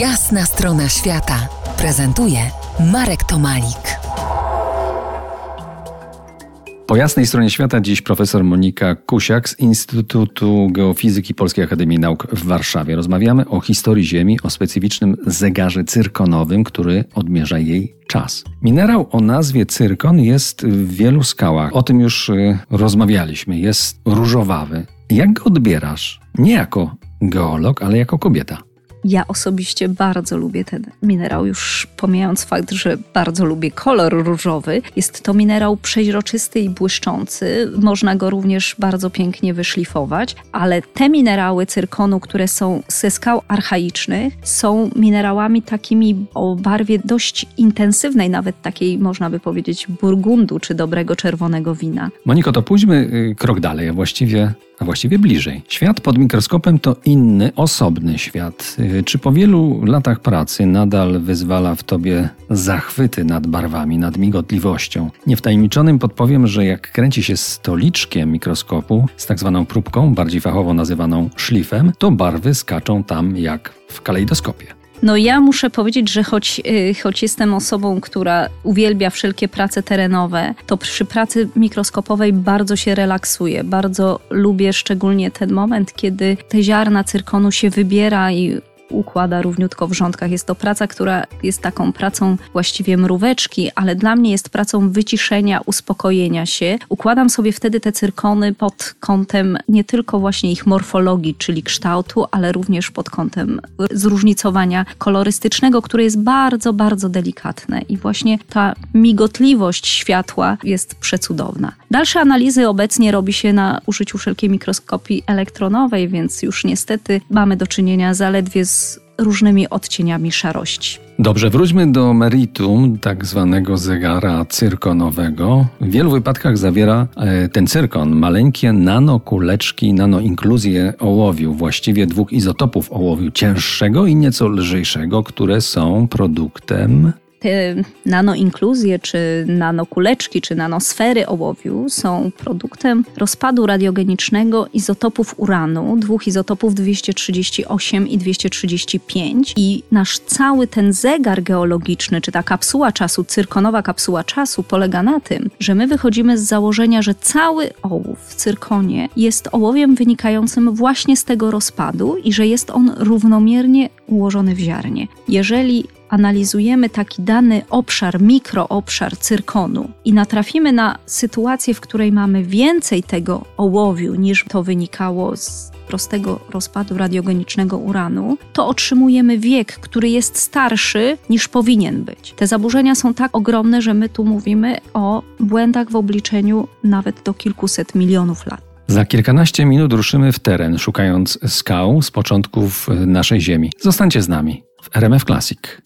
Jasna strona świata prezentuje Marek Tomalik. Po jasnej stronie świata dziś profesor Monika Kusiak z Instytutu Geofizyki Polskiej Akademii Nauk w Warszawie. Rozmawiamy o historii Ziemi, o specyficznym zegarze cyrkonowym, który odmierza jej czas. Minerał o nazwie cyrkon jest w wielu skałach. O tym już y, rozmawialiśmy. Jest różowawy. Jak go odbierasz? Nie jako geolog, ale jako kobieta. Ja osobiście bardzo lubię ten minerał, już pomijając fakt, że bardzo lubię kolor różowy. Jest to minerał przeźroczysty i błyszczący. Można go również bardzo pięknie wyszlifować, ale te minerały cyrkonu, które są ze skał archaicznych, są minerałami takimi o barwie dość intensywnej, nawet takiej można by powiedzieć burgundu czy dobrego czerwonego wina. Moniko, to pójdźmy y, krok dalej, a właściwie a właściwie bliżej. Świat pod mikroskopem to inny, osobny świat. Y, czy po wielu latach pracy nadal wyzwala w tobie zachwyty nad barwami, nad migotliwością? Niewtajemniczonym podpowiem, że jak kręci się stoliczkiem mikroskopu z tak zwaną próbką, bardziej fachowo nazywaną szlifem, to barwy skaczą tam jak w kalejdoskopie. No ja muszę powiedzieć, że choć, y, choć jestem osobą, która uwielbia wszelkie prace terenowe, to przy pracy mikroskopowej bardzo się relaksuję. Bardzo lubię szczególnie ten moment, kiedy te ziarna cyrkonu się wybiera i układa równiutko w rządkach. Jest to praca, która jest taką pracą właściwie mróweczki, ale dla mnie jest pracą wyciszenia, uspokojenia się. Układam sobie wtedy te cyrkony pod kątem nie tylko właśnie ich morfologii, czyli kształtu, ale również pod kątem zróżnicowania kolorystycznego, które jest bardzo, bardzo delikatne. I właśnie ta migotliwość światła jest przecudowna. Dalsze analizy obecnie robi się na użyciu wszelkiej mikroskopii elektronowej, więc już niestety mamy do czynienia zaledwie z różnymi odcieniami szarości. Dobrze, wróćmy do meritum tak zwanego zegara cyrkonowego. W wielu wypadkach zawiera e, ten cyrkon maleńkie nanokuleczki, nanoinkluzje ołowiu, właściwie dwóch izotopów ołowiu, cięższego i nieco lżejszego, które są produktem te nanoinkluzje, czy nanokuleczki, czy nanosfery ołowiu są produktem rozpadu radiogenicznego izotopów uranu, dwóch izotopów 238 i 235 i nasz cały ten zegar geologiczny, czy ta kapsuła czasu, cyrkonowa kapsuła czasu polega na tym, że my wychodzimy z założenia, że cały ołów w cyrkonie jest ołowiem wynikającym właśnie z tego rozpadu i że jest on równomiernie ułożony w ziarnie. Jeżeli analizujemy taki dany obszar, mikroobszar cyrkonu i natrafimy na sytuację, w której mamy więcej tego ołowiu niż to wynikało z prostego rozpadu radiogenicznego uranu, to otrzymujemy wiek, który jest starszy niż powinien być. Te zaburzenia są tak ogromne, że my tu mówimy o błędach w obliczeniu nawet do kilkuset milionów lat. Za kilkanaście minut ruszymy w teren, szukając skał z początków naszej Ziemi. Zostańcie z nami w RMF Classic.